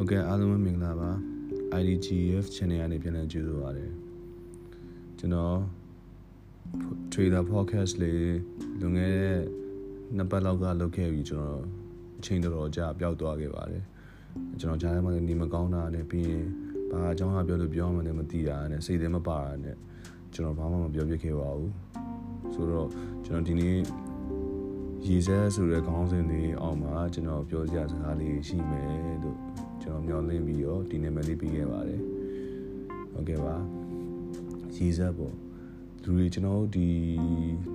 ဟုတ်ကဲ့အားလုံးပဲမင်္ဂလာပါ IDGF channel ကနေပြန်လည်ကြိုဆိုပါရစေကျွန်တော် trader podcast လေးလွန်ခဲ့တဲ့နှစ်ပတ်လောက်ကလုပ်ခဲ့ပြီးကျွန်တော်အချိန်တော်တော်ကြာပျောက်သွားခဲ့ပါတယ်ကျွန်တော်ကြားထဲမှာနေမကောင်းတာနဲ့ပြီးရင်ဘာအကြောင်းအပြောလို့ပြောမှလည်းမသိတာနဲ့စိတ်ထဲမပါတာနဲ့ကျွန်တော်ဘာမှမပြောပြခဲ့ပါဘူးဆိုတော့ကျွန်တော်ဒီနေ့ရေစဲဆိုတဲ့ခေါင်းစဉ်လေးအောက်မှာကျွန်တော်ပြောစရာစကားလေးရှိမယ်လို့ ကျွန်တော်မျှော်လင့်ပြီးတော့ဒီနာမည်လေးပြီးခဲ့ပါတယ်ဟုတ်ကဲ့ပါရေစက်ပေါ့လူတွေကျွန်တော်ဒီ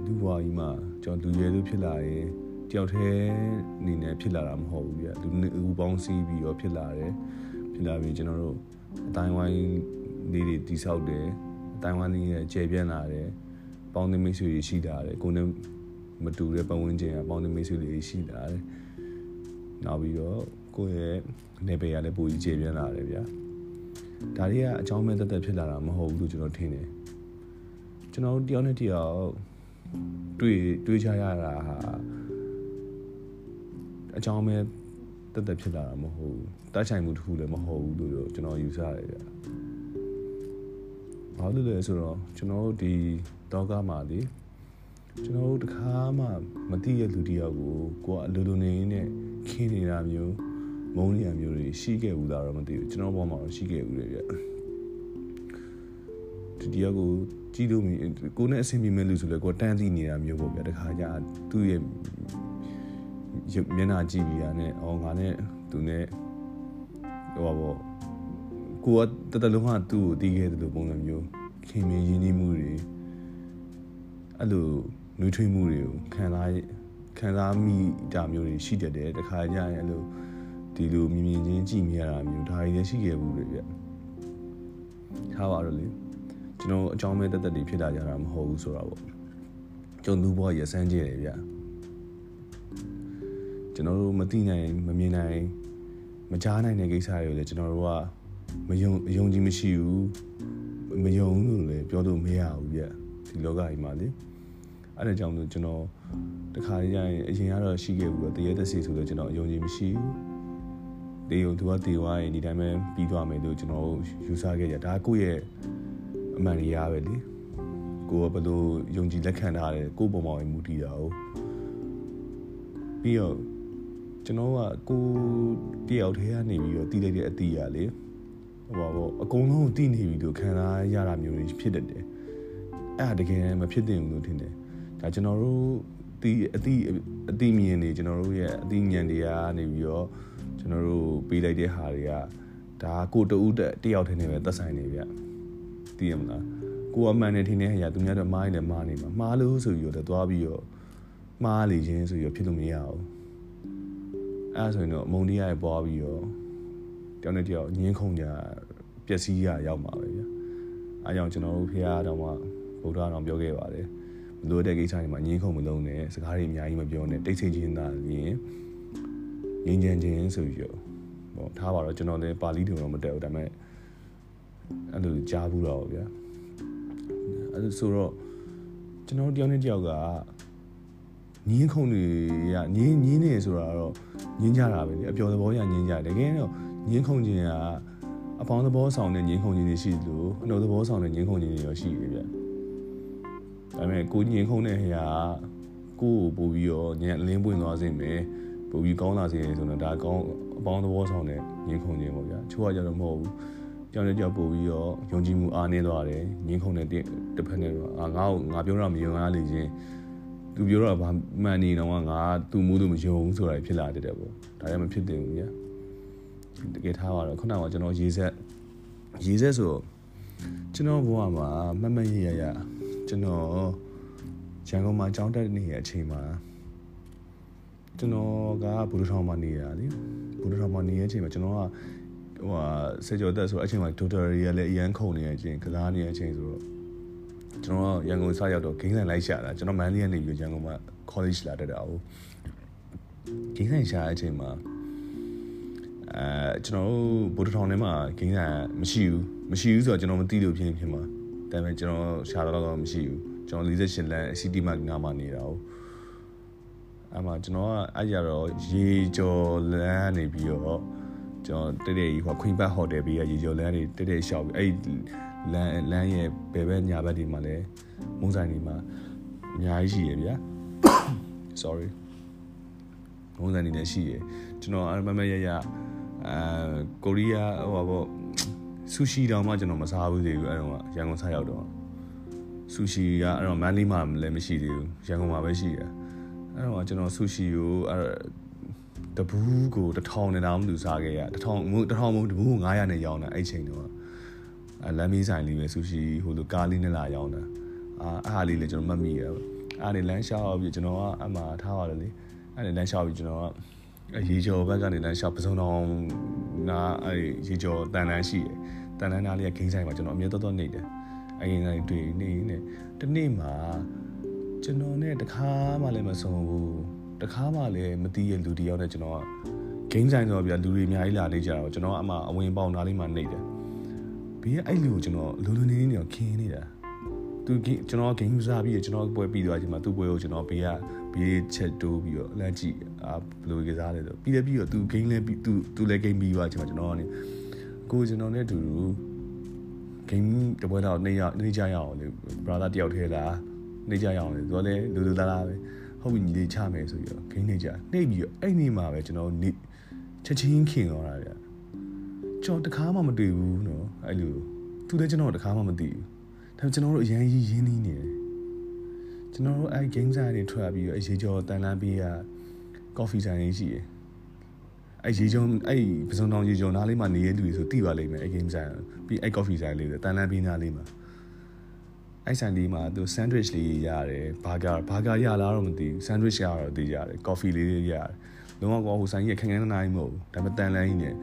လူဘွားကြီးမှာကျွန်တော်လူရဲလို့ဖြစ်လာရင်တယောက်တည်းအနေနဲ့ဖြစ်လာတာမဟုတ်ဘူးပြလူဦးပေါင်းစည်းပြီးတော့ဖြစ်လာတယ်ဖြစ်လာပြီးကျွန်တော်တို့အတိုင်းဝိုင်းလေးတွေတိဆောက်တယ်အတိုင်းဝိုင်းလေးရဲ့ကျယ်ပြန့်လာတယ်ပေါင်းသင်းမိတ်ဆွေတွေရှိလာတယ်ကိုယ်နဲ့မတူတဲ့ပတ်ဝန်းကျင်ကပေါင်းသင်းမိတ်ဆွေတွေရှိလာတယ်နောက်ပြီးတော့ ကိုယ့်ရဲ့နေပယ်ရလည်းပိုကြီးကျယ်ပြန့်လာတယ်ဗျာဒါတွေကအကြောင်းမဲ့တက်တက်ဖြစ်လာတာမဟုတ်ဘူးလို့ကျွန်တော်ထင်တယ်ကျွန်တော်တို့တယောက်နဲ့တယောက်တွေ့တွေ့ကြရတာဟာအကြောင်းမဲ့တက်တက်ဖြစ်လာတာမဟုတ်ဘူးတိုက်ဆိုင်မှုတစ်ခုလည်းမဟုတ်ဘူးလို့ကျွန်တော်ယူဆရတယ်ဗျာဘာလို့လဲဆိုတော့ကျွန်တော်တို့ဒီတော့ကမှာလေကျွန်တော်တို့တခါမှမသိရလူတယောက်ကိုကိုကအလိုလိုနေနေခင်းနေတာမျိုး မုန်းနေရမျိုးတွေရှိခဲ့ဘူးလားတော့မသိဘူးကျွန်တော်ဘောမှာတော့ရှိခဲ့ဘူးလေဗျဒီတရားကိုကြည့်လို့ကိုနဲ့အဆင်ပြေမဲ့လူဆိုလဲကိုတန်းသိနေတာမျိုးပေါ့ဗျာတခါကျသူ့ရဲ့မျက်နှာကြည့်ပြီးတာနဲ့အော်ငါနဲ့သူနဲ့ဟိုပါပေါ့ကိုကတတလုံးကသူ့ကိုတီးခဲ့တယ်လို့ပုံစံမျိုးခင်မင်းရင်းနှီးမှုတွေအဲ့လိုနှွေးထွေးမှုတွေကိုခံစားခံစားမိတာမျိုးတွေရှိတတ်တယ်တခါကျရင်အဲ့လို ဒီလိုမြင်မြင်ချင်းကြည့်မိရတာမျိုးဒါတွေလည်းရှိခဲ့ဘူးလေဗျထားပါတော့လေကျွန်တော်အကြောင်းမဲ့တက်တက်တွေဖြစ်လာကြတာမဟုတ်ဘူးဆိုတာပေါ့ကျုံသူ့ဘဝရဆန်းကျဲတယ်ဗျကျွန်တော်တို့မသိနိုင်မမြင်နိုင်မကြားနိုင်တဲ့ကိစ္စတွေကိုလည်းကျွန်တော်တို့ကမယုံအယုံကြည်မရှိဘူးမယုံလို့လည်းပြောလို့မရဘူးဗျဒီလောကကြီးမှာလေအဲ့ဒါကြောင့်လို့ကျွန်တော်တခါကြရင်အရင်ကတော့ရှိခဲ့ဘူးတော့တရေသက်စီဆိုတော့ကျွန်တော်အယုံကြည်မရှိဘူး တေယုံသူကတေဝါရင်ဒီတိုင်းပဲပြီးသွားမယ်လို့ကျွန်တော်ယူဆခဲ့ကြဒါကိုယ့်ရဲ့အမှန်တရားပဲလေကိုကဘယ်လိုယုံကြည်လက်ခံထားတယ်ကိုယ့်ပုံပေါ်မှာမူတည်တာ哦ပြီးတော့ကျွန်တော်ကကိုတယောက်တည်းကနေပြီးတော့တီးလိုက်တဲ့အတီးရလေဟိုပါဘောအကုန်လုံးတီးနေပြီလို့ခံစားရတာမျိုးတွေဖြစ်တတ်တယ်အဲ့ဒါတကယ်မဖြစ်သင့်ဘူးလို့ထင်တယ်ဒါကျွန်တော်တို့တီးအတီးအတီးမြင်နေကျွန်တော်တို့ရဲ့အတီးဉာဏ်တွေကနေပြီးတော့ ကျွန်တော်တို့ပေးလိုက်တဲ့ဟာတွေကဒါကိုတူးတယောက်တည်းနေပဲသက်ဆိုင်နေဗျသိရမလားကိုအမှန်နဲ့ထင်တဲ့ဟာသူများတော့မားနေတယ်မားနေမှာမားလို့ဆိုပြီးတော့သွားပြီးတော့မားလေခြင်းဆိုပြီးတော့ဖြစ်လို့မရဘူးအဲဆိုရင်တော့အမုံတရားရဲ့ပွားပြီးတော့တယောက်နဲ့တယောက်ညင်းခုန်ကြပျက်စီးရရောက်မှာပဲဗျာအဲကြောင့်ကျွန်တော်တို့ဖះတော်မှာဗုဒ္ဓတော်ပြောခဲ့ပါတယ်မလို့တဲ့ကိစ္စတွေမှာညင်းခုန်မလုံးနဲ့စကားတွေအများကြီးမပြောနဲ့တိတ်ဆိတ်ခြင်းသာရင် ငြိမ်းချမ်းခြင်းဆိုပြီးတော့ဟောထားပါတော့ကျွန်တော်လည်းပါဠိတွေတော့မတက်ဘူးဒါပေမဲ့အဲ့လိုကြားဘူးတော့ဗျာအဲ့လိုဆိုတော့ကျွန်တော်တယောက်နဲ့တယောက်ကညင်းခုန်တွေကညင်းညင်းနေဆိုတာတော့ညင်းကြတာပဲလေအပျော်သဘောရညင်းကြတယ်တကယ်တော့ညင်းခုန်ခြင်းကအပေါင်းသဘောဆောင်တဲ့ညင်းခုန်ခြင်းတွေရှိလို့အနှုတ်သဘောဆောင်တဲ့ညင်းခုန်ခြင်းတွေရောရှိတယ်ဗျဒါပေမဲ့ကိုညင်းခုန်တဲ့ဟရာကိုကိုပို့ပြီးတော့ညံအလင်းပွင့်သွားစေမယ် ပို့ပြီးကောင်းလာစေတယ်ဆိုတော့ဒါကောင်းအပေါင်းသဘောဆောင်တဲ့ညင်းခုန်ခြင်းပေါ့ဗျာချိုးရကြတော့မဟုတ်ဘူးကြောင်တဲ့ကြောက်ပို့ပြီးတော့ယုံကြည်မှုအားနည်းသွားတယ်ညင်းခုန်တဲ့တစ်ဖက်နဲ့တော့အာငါ့ကိုငါပြောတာမယုံရလေချင်းသူပြောတော့ဗာမှန်နေတော့ငါသူ့မှုလို့မယုံဘူးဆိုတာဖြစ်လာတဲ့တဲ့ပေါ့ဒါလည်းမဖြစ်တင်ဘူးညာတကယ်ထားပါတော့ခုနကကျွန်တော်ရေးဆက်ရေးဆက်ဆိုကျွန်တော်ဘဝမှာမမရရရကျွန်တော်ရန်ကုန်မှာကျောင်းတက်နေတဲ့အချိန်မှာ ကျွန်တော်ကဘူဒထောင်မှာနေရလေဘူဒထောင်မှာနေတဲ့အချိန်မှာကျွန်တော်ကဟိုဟာစေကျော်တက်ဆိုအချိန်မှာဒိုတာရီကလည်းအရန်ခုန်နေတဲ့အချိန်ကစားနေတဲ့အချိန်ဆိုတော့ကျွန်တော်ရန်ကုန်စရောက်တော့ဂိမ်းဆိုင်လိုက်ရှာတာကျွန်တော်မန်လေးကနေပြီးရန်ကုန်မှာ college လာတက်တာ哦ဂိမ်းဆိုင်ရှာတဲ့အချိန်မှာအဲကျွန်တော်တို့ဗိုလ်ထောင်ထဲမှာဂိမ်းဆိုင်မရှိဘူးမရှိဘူးဆိုတော့ကျွန်တော်မသိလို့ဖြစ်ဖြစ်မှာဒါပေမဲ့ကျွန်တော်ရှာတော့တော့မရှိဘူးကျွန်တော်48လမ်း city mark နားမှာနေတာ哦 အဲ့မှာကျွန်တော်ကအဲ့ကြတော့ရေကျော်လမ်းနေပြီးတော့ကျွန်တော်တက်တဲ့ဟိုခွင်ဘတ်ဟိုတယ်ဘေးကရေကျော်လမ်းတွေတက်တဲ့ရှောက်ပြီးအဲ့လမ်းလမ်းရဲ့ဘယ်ဘက်ညာဘက်တွေမှာလဲမုံဆိုင်တွေမှာအများကြီးရှိရဗျာ sorry မုံဆိုင်တွေလည်းရှိရကျွန်တော်အမမရရအာကိုရီးယားဟိုပါပေါ့ဆူရှီတောင်မှကျွန်တော်မစားဘူးသေးဘူးအဲ့တော့ရန်ကုန်စားရောက်တော့ဆူရှီကအဲ့တော့မန်လေးမှာလည်းမရှိသေးဘူးရန်ကုန်မှာပဲရှိတယ် အဲ့တော့ကျွန်တော်ဆူရှီကိုအဲ့တဘူးကိုတထောင်နဲ့တောင်မလူစားခဲ့ရတထောင်တထောင်မဟုတ်တဘူး900နဲ့ရောင်းတာအဲ့ချိန်တော့အလမ်းမီးဆိုင်လေးပဲဆူရှီဟိုလိုကားလေးနဲ့လာရောင်းတာအာအားလေးလည်းကျွန်တော်မှတ်မိရအားလေးလမ်းလျှောက်ပြီးကျွန်တော်ကအမှထားရတယ်လေအဲ့ဒီလမ်းလျှောက်ပြီးကျွန်တော်ကရေကျော်ဘက်ကနေလမ်းလျှောက်ပစုံတော်နာအဲ့ရေကျော်တန်လန်းရှိတယ်တန်လန်းနာလေးကဂိမ်းဆိုင်မှာကျွန်တော်အမြဲတော်တော်နေတယ်အဲ့ဒီဆိုင်တွေ့နေနေတနေ့မှာ ကျွန်တော်နဲ့တခါမှလည်းမဆုံးဘူးတခါမှလည်းမသိရလူတယောက်နဲ့ကျွန်တော်ကဂိမ်းဆိုင်ဆိုတော့ပြလူတွေအများကြီးလာနေကြတော့ကျွန်တော်ကအမှအဝင်ပေါင်သားလေးမှနေတယ်ဘေးကအဲ့လူကိုကျွန်တော်လူလူနေနေနေခင်းနေတာသူကျွန်တော်ဂိမ်းစားပြီးကျွန်တော်ပွဲပြီးသွားချိန်မှာသူ့ပွဲကိုကျွန်တော်ဘေးကဘေးချက်တိုးပြီးတော့လမ်းကြည့်အာဘယ်လိုကစားလဲဆိုပြီးလည်းပြီးတော့သူဂိမ်းလဲပြီးသူသူလည်းဂိမ်းပြီးသွားချိန်မှာကျွန်တော်ကနေကိုကျွန်တော်နဲ့အတူတူဂိမ်းတပွဲတော့နေရနေကြရအောင်လေ brother တယောက်ထဲလား နေကြရအောင်လေသူကလည်းလူလူသားသားပဲဟုတ်ပြီညီလေးချမယ်ဆိုပြီးတော့ဂိမ်းနေကြနှိပ်ပြီးတော့အဲ့ဒီမှာပဲကျွန်တော်နေချက်ချင်းခင်သွားတာဗျကျွန်တော်တခါမှမတွေ့ဘူးနော်အဲ့လိုသူလည်းကျွန်တော်တခါမှမသိဘူးဒါကျွန်တော်တို့အရန်ကြီးရင်းနှီးနေတယ်ကျွန်တော်တို့အဲ့ game ဆိုင်တွေထွက်ပြီးတော့အရေးကျော်တန်လန်းပေးက coffee ဆိုင်လေးရှိတယ်အဲ့ရေချုံအဲ့ပစုံတောင်ရေချုံနားလေးမှာနေရတဲ့လူတွေဆိုတိပါလိမ့်မယ်အဲ့ game ဆိုင်ပြီးအဲ့ coffee ဆိုင်လေးတန်လန်းပေးနားလေးမှာ အဲ့ဆိုင်လေးမှာသူ sandwich လေးရတယ်ဘာဂါဘာဂါရလားတော့မသိဘူး sandwich ရတော့သိရတယ် coffee လေးလေးရတယ်လုံးဝကောဟိုဆိုင်ကြီးခက်ခဲနိုင်မဟုတ်ဘူးဒါပေမဲ့တန်လန်းကြီးနဲ့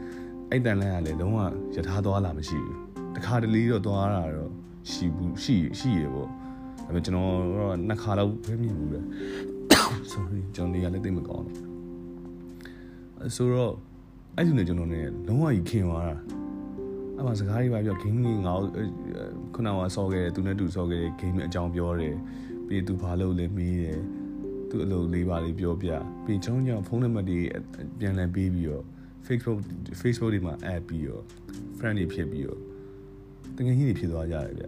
အဲ့တန်လန်းကလည်းလုံးဝရထားသွားလာမရှိဘူးတခါတလေတော့သွားတာတော့ရှိဘူးရှိရှိရပေါ့ဒါပေမဲ့ကျွန်တော်တော့နှစ်ခါလောက်ပဲမြင်ဘူးလေ sorry ကျွန်တော်နေရာလည်းသိမကောင်းတော့ဆိုတော့အဲ့ဒီနဲ့ကျွန်တော်ねလုံးဝကြီးခင်သွားတာ အဲ့မှာစကားတွေပါပြော game ကြီးငါခုနကဆော့ခဲ့တယ်သူနဲ့တူဆော့ခဲ့တယ် game အကြောင်းပြောတယ်ပြီးသူဘာလုပ်လဲမေးတယ်သူအလုပ်လေးပါလေးပြောပြပြီးကျွန်တော်ညဖုန်းနံပါတ်တွေပြန်လည်ပေးပြီးတော့ Facebook Facebook တွေမှာ add ပြီးတော့ friend တွေဖြစ်ပြီးတော့တကယ်ကြီးတွေဖြစ်သွားကြတယ်ဗျ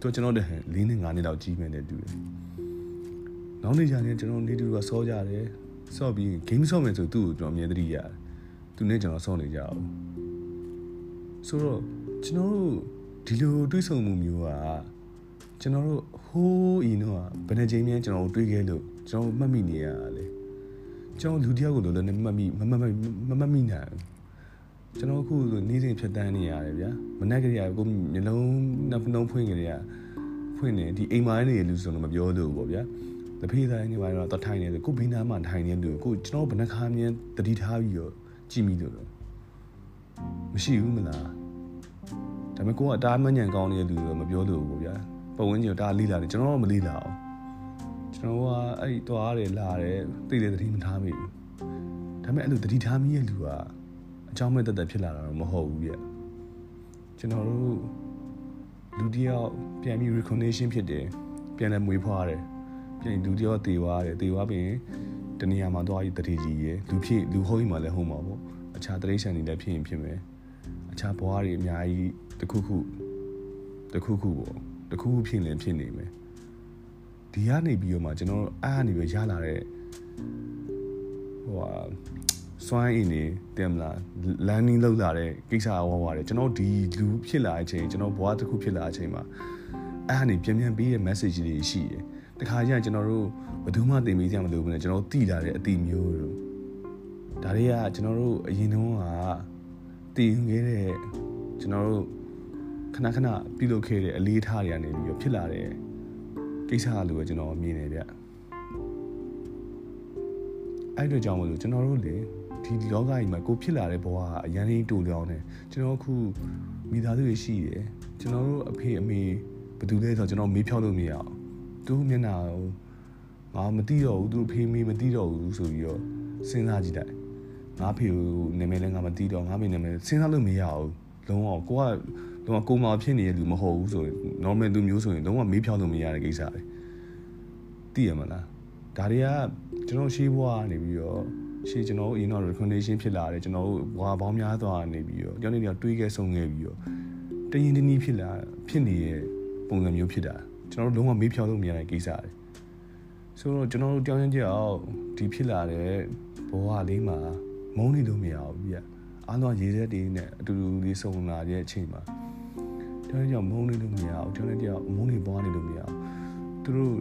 သူကျွန်တော်တည်း၄နှစ်၅နှစ်လောက်ကြီးမယ်နဲ့တူတယ်နောက်နေ့ကျရင်ကျွန်တော်နေတူကစောကြတယ်စော့ပြီး game ဆော့မယ်ဆိုသူ့ကိုကျွန်တော်အမြဲတမ်းရတယ်သူနဲ့ကျွန်တော်ဆော့နေကြအောင် ဆိုတော့ကျွန်တော်တို့ဒီလိုတွေးဆုံမှုမျိုးကကျွန်တော်တို့ဟိုးအင်းတော့ဘယ်နှချိန်မှကျွန်တော်တို့တွေးခဲ့လို့ကျွန်တော်မှတ်မိနေရတာလေကျွန်တော်လူတယောက်ကိုလည်းမမှတ်မိမမှတ်မိမမှတ်မိနိုင်ကျွန်တော်အခုနေ့စဉ်ဖြတ်တန်းနေရတယ်ဗျာမနေ့ကတည်းကကိုမျိုးလုံးနှစ်နှုံးဖွင့်ကြရဖွင့်နေဒီအိမ်မိုင်းနေလူဆိုတော့မပြောလို့ပေါ့ဗျာတဖေးဆိုင်နေပါတော့တထိုင်နေတယ်ကိုဘေးနားမှာထိုင်နေတယ်ကိုကျွန်တော်ဘယ်နှခါမြင်တတိထားပြီးတော့ကြည့်မိလို့ မရှိဘူးမလားဒါပေမဲ့ကိုကအတားမညံကောင်းနေတဲ့လူတော့မပြောလို့ပေါ့ဗျာပတ်ဝန်းကျင်တားလေးလာတယ်ကျွန်တော်တော့မလေးလာအောင်ကျွန်တော်ကအဲ့ဒီတွားတယ်လာတယ်သိတယ်တတိမထားမိဘူးဒါပေမဲ့အဲ့လိုတတိထားမိရဲ့လူကအကြောင်းမဲ့တက်တက်ဖြစ်လာတာတော့မဟုတ်ဘူးဗျကျွန်တော်တို့လူတယောက်ပြန်ပြီး recognition ဖြစ်တယ်ပြန်လဲမွေးဖွားတယ်ပြန်လူတယောက်တေသွားတယ်တေသွားပြီးတနေရာမှာသွားပြီးတတိကြီးရယ်လူဖြစ်လူဟုတ်ရင်မှလည်းဟုတ်မှာပေါ့ အခြားတရိษံတွေလည်းဖြစ်ရင်ဖြစ်မယ်အခြားဘဝတွေအများကြီးတစ်ခုခုတစ်ခုခုပေါ့တစ်ခုခုဖြစ်ရင်ဖြစ်နေမယ်ဒီကနေပြီးတော့မှကျွန်တော်အားကနေပြီးရလာတဲ့ဟိုဟာစွမ်းအင်နေတင်မလားလန်နင်းလောက်လာတဲ့ကိစ္စအဝဝတယ်ကျွန်တော်ဒီလူဖြစ်လာတဲ့အချိန်ကျွန်တော်ဘဝတစ်ခုဖြစ်လာတဲ့အချိန်မှာအားကနေပြန်ပြန်ပေးတဲ့ message တွေရှိတယ်တခါကျရင်ကျွန်တော်တို့ဘယ်သူမှသင်ပေးကြမလို့ဘူးねကျွန်တော်သိလာတဲ့အတိမျိုးတို့ ဒါတွေကကျွန်တော်တို့အရင်တုန်းကတည်ခဲ့တဲ့ကျွန်တော်တို့ခဏခဏပြုလုပ်ခဲ့တဲ့အလေးထားတွေကနေပြီးတော့ဖြစ်လာတဲ့ကိစ္စလို့ပဲကျွန်တော်မြင်နေဗျအဲ့တို့ကြောင့်မလို့ကျွန်တော်တို့လေဒီလောကကြီးမှာကိုဖြစ်လာတဲ့ဘဝကအရန်ကြီးတူလောင်းတယ်ကျွန်တော်အခုမိသားစုတွေရှိတယ်ကျွန်တော်တို့အဖေအမေဘယ်သူလဲဆိုတော့ကျွန်တော်မေးဖြောက်လို့မရအောင်သူမျက်နှာကိုငါမသိတော့ဘူးသူဖေးမေးမသိတော့ဘူးဆိုပြီးတော့စဉ်းစားကြည့်တယ် ငါဖေကိုနာမည်လည်းငါမသိတော့ငါမေနာမည်စဉ်းစားလို့မရဘူးလုံးဝကိုကလုံးဝကိုမာဖြစ်နေတဲ့လူမဟုတ်ဘူးဆိုရင် normal လူမျိုးဆိုရင်လုံးဝမေးဖြောက်လို့မရတဲ့ကိစ္စပဲသိရမလားဒါတွေကကျွန်တော်ရှေးဘွားကနေပြီးတော့ရှေ့ကျွန်တော်တို့အရင်တော့ recommendation ဖြစ်လာတယ်ကျွန်တော်တို့ဘွာပေါင်းများသွားနေပြီးတော့ကြောင်းနေတော့တွေးခဲ့ဆုံးခဲ့ပြီးတော့တရင်တနည်းဖြစ်လာဖြစ်နေတဲ့ပုံစံမျိုးဖြစ်တာကျွန်တော်တို့လုံးဝမေးဖြောင်းလို့မရတဲ့ကိစ္စတွေဆိုတော့ကျွန်တော်တို့ကြောင်းချင်းကြောက်ဒီဖြစ်လာတဲ့ဘဝလေးမှာ မုန်းနေလို့မရဘူးပြအားလုံးရေသက်တွေနဲ့အတူတူလေးစုံလာတဲ့အချိန်မှာကြောင်းချင်းကြောက်မုန်းနေလို့မရဘူးကြောင်းချင်းကြောက်မုန်းနေပွားနေလို့မရဘူးသူတို့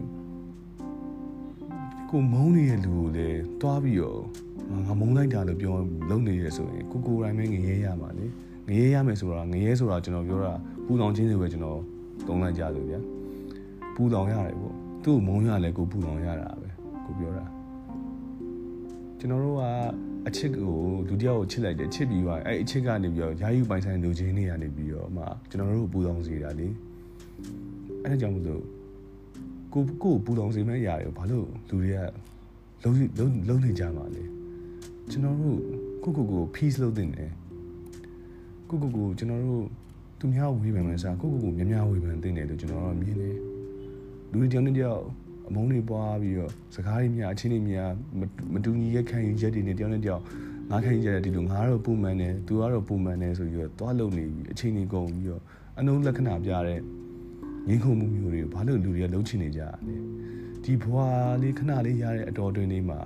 ကိုမုန်းနေတဲ့လူကိုလည်းတွားပြီးတော့ငါမုန်းလိုက်တာလို့ပြောလုံးနေရဆိုရင်ကိုကိုတိုင်းပဲငရဲရမှာလေငရဲရမယ်ဆိုတာငရဲဆိုတာကျွန်တော်ပြောတာပူတောင်ချင်းတွေပဲကျွန်တော်သုံးလိုက်ကြလို့ဗျာပူတောင်ရတယ်ပေါ့သူ့မုန်းရလဲကိုပူတောင်ရတာပဲကိုပြောတာကျွန်တော်တို့က အချစ်ကိုဒုတိယကိုချစ်လိုက်တယ်ချစ်ပြီးသွားအဲ့အချစ်ကနေပြီးတော့ယာယူပိုင်ဆိုင်လူချင်းတွေကနေပြီးတော့မှကျွန်တော်တို့ပူတောင်စေတာလေအဲ့ဒါကြောင့်မို့လို့ကိုကိုပူတောင်စေမဲ့ຢာတွေဘာလို့လူတွေကလုံးလုံးလုံးနေကြမှာလဲကျွန်တော်တို့ကိုကိုကို peace လုပ်တင်တယ်ကိုကိုကိုကျွန်တော်တို့သူများဝေးပန်မှစားကိုကိုကိုများများဝေးပန်တင်တယ်လို့ကျွန်တော်တို့မြင်တယ်လူတွေကြောင့်တယောက် အမုန်းတွေပွားပြီးတော့စကားတွေများအချင်းတွေများမတူညီရဲ့ခံယူချက်တွေနဲ့တယောက်နဲ့တယောက်ငါခံယူချက်တွေဒီလိုငါတော့ပုံမှန်တယ်သူကတော့ပုံမှန်တယ်ဆိုပြီးတော့သွားလုံနေပြီးအချင်းတွေကုန်ပြီးတော့အနုလက္ခဏာပြတဲ့ငင်းခုန်မှုမျိုးတွေဘာလို့လူတွေကလုံးချင်နေကြလဲဒီဘွာလေးခဏလေးရတဲ့အတော်တွင်လေးမှာ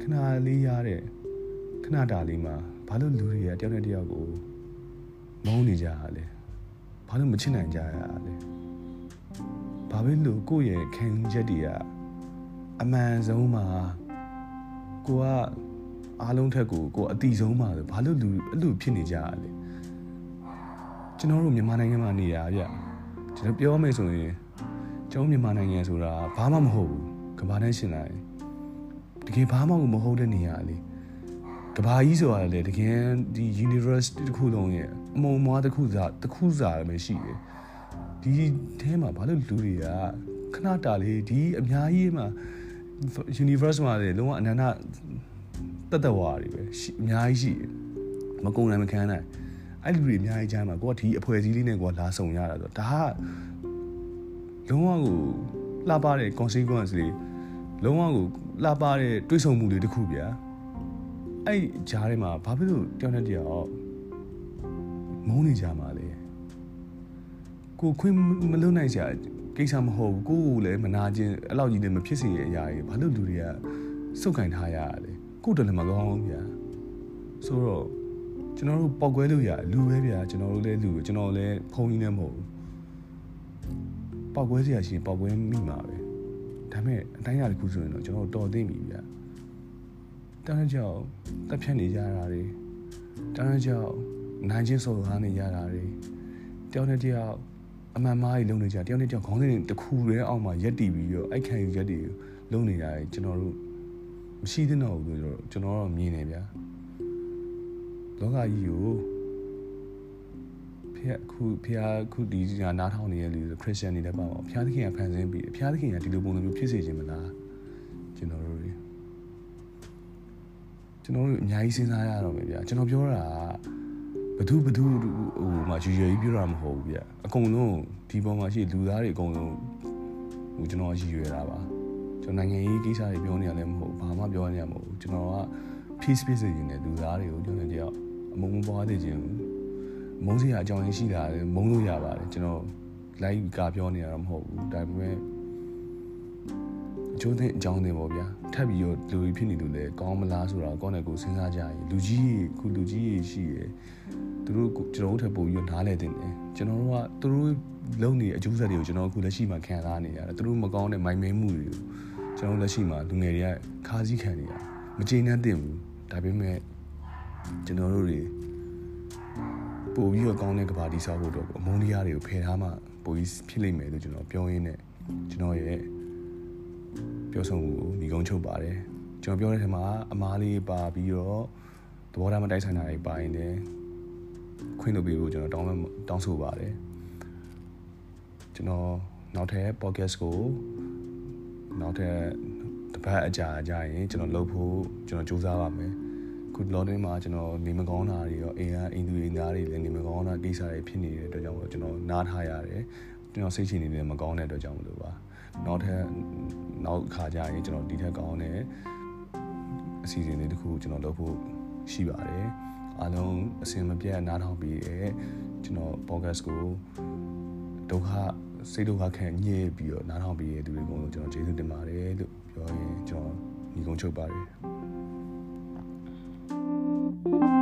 ခဏလေးရတဲ့ခဏတာလေးမှာဘာလို့လူတွေကတယောက်နဲ့တယောက်ကိုမုန်းနေကြရလဲဘာလို့မချစ်နိုင်ကြရလဲ ဘာဖြစ်လို့ကိုယ့်ရဲ့ခံချက်တွေကအမှန်ဆုံးမှာကိုကအားလုံးထက်ကိုကိုအတိဆုံးမှာဆိုဘာလို့လူအဲ့လိုဖြစ်နေကြရလဲကျွန်တော်တို့မြန်မာနိုင်ငံမှာနေရဗျကျွန်တော်ပြောမယ်ဆိုရင်ကျွန်တော်မြန်မာနိုင်ငံဆိုတာဘာမှမဟုတ်ဘူးကဘာနဲ့ရှင်လိုက်တကယ်ဘာမှမဟုတ်တဲ့နေရာလေကဘာကြီးဆိုတာလေတကယ်ဒီ university တစ်ခုလုံးရဲ့အမုံမွားတစ်ခုစားတစ်ခုစားလည်းရှိတယ် ဒီထဲမှာဘာလို့လူတွေကခဏတာလေးဒီအများကြီးမှာ universe မှာလေလုံးဝအနန္တတတဝါတွေပဲအများကြီးရှိတယ်မကုံနိုင်မခံနိုင်အဲ့လူတွေအများကြီးကြားမှာကိုကဒီအဖွဲစည်းလေးနဲ့ကိုကလာဆုံရတာဆိုဒါကလုံးဝကိုလှပတဲ့ consequence တွေလုံးဝကိုလှပတဲ့တွေးဆုံမှုတွေတခုဗျာအဲ့ဂျားထဲမှာဘာဖြစ်လို့တယောက်နဲ့တယောက်မုန်းနေကြမှာလဲ ကိုခွင့်မလုပ်နိုင်ကြကိစ္စမဟုတ်ဘူးကိုကိုလည်းမနာခြင်းအဲ့လောက်ကြီးလည်းမဖြစ်စေရအရာကြီးဘာလို့လူတွေကစုပ်ကင်ထားရရလဲကိုတလည်းမကောင်းဘူးဗျာဆိုတော့ကျွန်တော်တို့ပောက်ကွဲလို့ရလူပဲဗျာကျွန်တော်တို့လည်းလူကျွန်တော်လည်းဖုံးကြီးလည်းမဟုတ်ဘူးပောက်ကွဲစရာရှိရင်ပောက်ကွဲမိမှာပဲဒါပေမဲ့အတိုင်းအတာတစ်ခုဆိုရင်တော့ကျွန်တော်တော်သိပြီဗျာတန်းကြောင်တက်ဖြတ်နေကြတာတွေတန်းကြောင်နိုင်ချင်းစော်ကားနေကြတာတွေတယောက်နဲ့တယောက် အမှန်မှားကြီးလုံနေကြတယောက်နဲ့တယောက်ခေါင်းစဉ်တစ်ခုတည်းအောက်မှာရက်တည်ပြီးတော့အိုက်ခံယူရက်တည်လုံနေရတယ်ကျွန်တော်တို့မရှိသင့်တော့ဘူးလို့ကျွန်တော်တော့မြင်နေဗျာလောကကြီးကိုဖះခုဖះခုဒီကနားထောင်နေတဲ့လူဆိုခရစ်ယာန်တွေလည်းပါပါဖះသခင်ကဖန်ဆင်းပြီးဖះသခင်ကဒီလိုပုံစံမျိုးဖြစ်စေခြင်းမလားကျွန်တော်တို့တွေကျွန်တော်တို့အများကြီးစဉ်းစားရတော့မယ်ဗျာကျွန်တော်ပြောတာ ဘသူဘသူဟိုမှာရွရွကြီးပြောတာမဟုတ်ဘူးဗျာအကုန်လုံးဒီပေါ်မှာရှိလူသားတွေအကုန်လုံးဟိုကျွန်တော်ရည်ရွယ်တာပါကျွန်တော်နိုင်ငံရေးကိစ္စတွေပြောနေရလည်းမဟုတ်ဘာမှပြောနေရမဟုတ်ကျွန်တော်က peace ဖြစ်စေခြင်းနဲ့လူသားတွေကိုကျွန်တော်တယောက်အမုံမပွားသေးခြင်းမုန်းစရာအကြောင်းရင်းရှိတာလေမုန်းလို့ရပါတယ်ကျွန်တော် live ကပြောနေရတာမဟုတ်ဘူးဒါပေမဲ့အ ကျိုးတဲ့အကြောင်းတွေပေါ့ဗျာထပ်ပြီးတော့လူကြီးဖြစ်နေလို့လေကောင်းမလားဆိုတာကောင်းတယ်ကိုစဉ်းစားကြရင်လူကြီးခုလူကြီးရှိရယ်သူတို့ကျွန်တော်တို့ထပ်ပို့ပြီးတော့နားလဲတင်တယ်ကျွန်တော်တို့ကသူတို့လုံနေအကျိုးဆက်တွေကိုကျွန်တော်အခုလက်ရှိမှာခံစားနေရတယ်သူတို့မကောင်းတဲ့မိုင်မဲမှုတွေကိုကျွန်တော်လက်ရှိမှာလူငယ်တွေကခါးစည်းခံနေရမကျေနပ်တင်ဘူးဒါပေမဲ့ကျွန်တော်တို့တွေပို့ပြီးတော့ကောင်းတဲ့ကဘာတီဆောက်ဖို့တော့အမုန်းတရားတွေကိုဖယ်ထားမှပိုပြီးဖြစ်လိမ့်မယ်လို့ကျွန်တော်ပြောရင်းနဲ့ကျွန်တော်ရဲ့ ပြောဆုံးမှုကိုညီကုန်းချုပ်ပါတယ်ကျွန်တော်ပြောတဲ့ထဲမှာအမားလေးပါပြီးတော့သဘောထားမတိုက်ဆိုင်တာတွေပါရင်လည်းခွင့်လုပ်ပေးဖို့ကျွန်တော်တောင်းတောင်းဆိုပါတယ်ကျွန်တော်နောက်ထပ် podcast ကိုနောက်ထပ်တစ်ပတ်အကြာကြာရင်ကျွန်တော်လုပ်ဖို့ကျွန်တော်စူးစမ်းပါမယ်ခုလောတွင်းမှာကျွန်တော်နေမကောင်းတာတွေရောအိမ်ကအိမ်သူအိမ်သားတွေလည်းနေမကောင်းတာကိစ္စတွေဖြစ်နေတဲ့အတွက်ကြောင့်ကျွန်တော်နားထားရတယ်ကျွန်တော်စိတ်ချနေနေမကောင်းတဲ့အတွက်ကြောင့်မလို့ပါနောက်ထပ် နောက်ခါကျရင်ကျွန်တော်ဒီထက်ကောင်းတဲ့အစီအစဉ်လေးတစ်ခုကျွန်တော်လုပ်ဖို့ရှိပါတယ်အားလုံးအစင်မပြတ်နားထောင်ပြီးတဲ့ကျွန်တော် podcast ကိုဒုက္ခစိတ်ဒုက္ခခံညစ်ပြီးတော့နားထောင်ပြီးတဲ့သူတွေကိုကျွန်တော်ကျေးဇူးတင်ပါတယ်လို့ပြောရင်ကျွန်တော်ညီကုန်းချုပ်ပါတယ်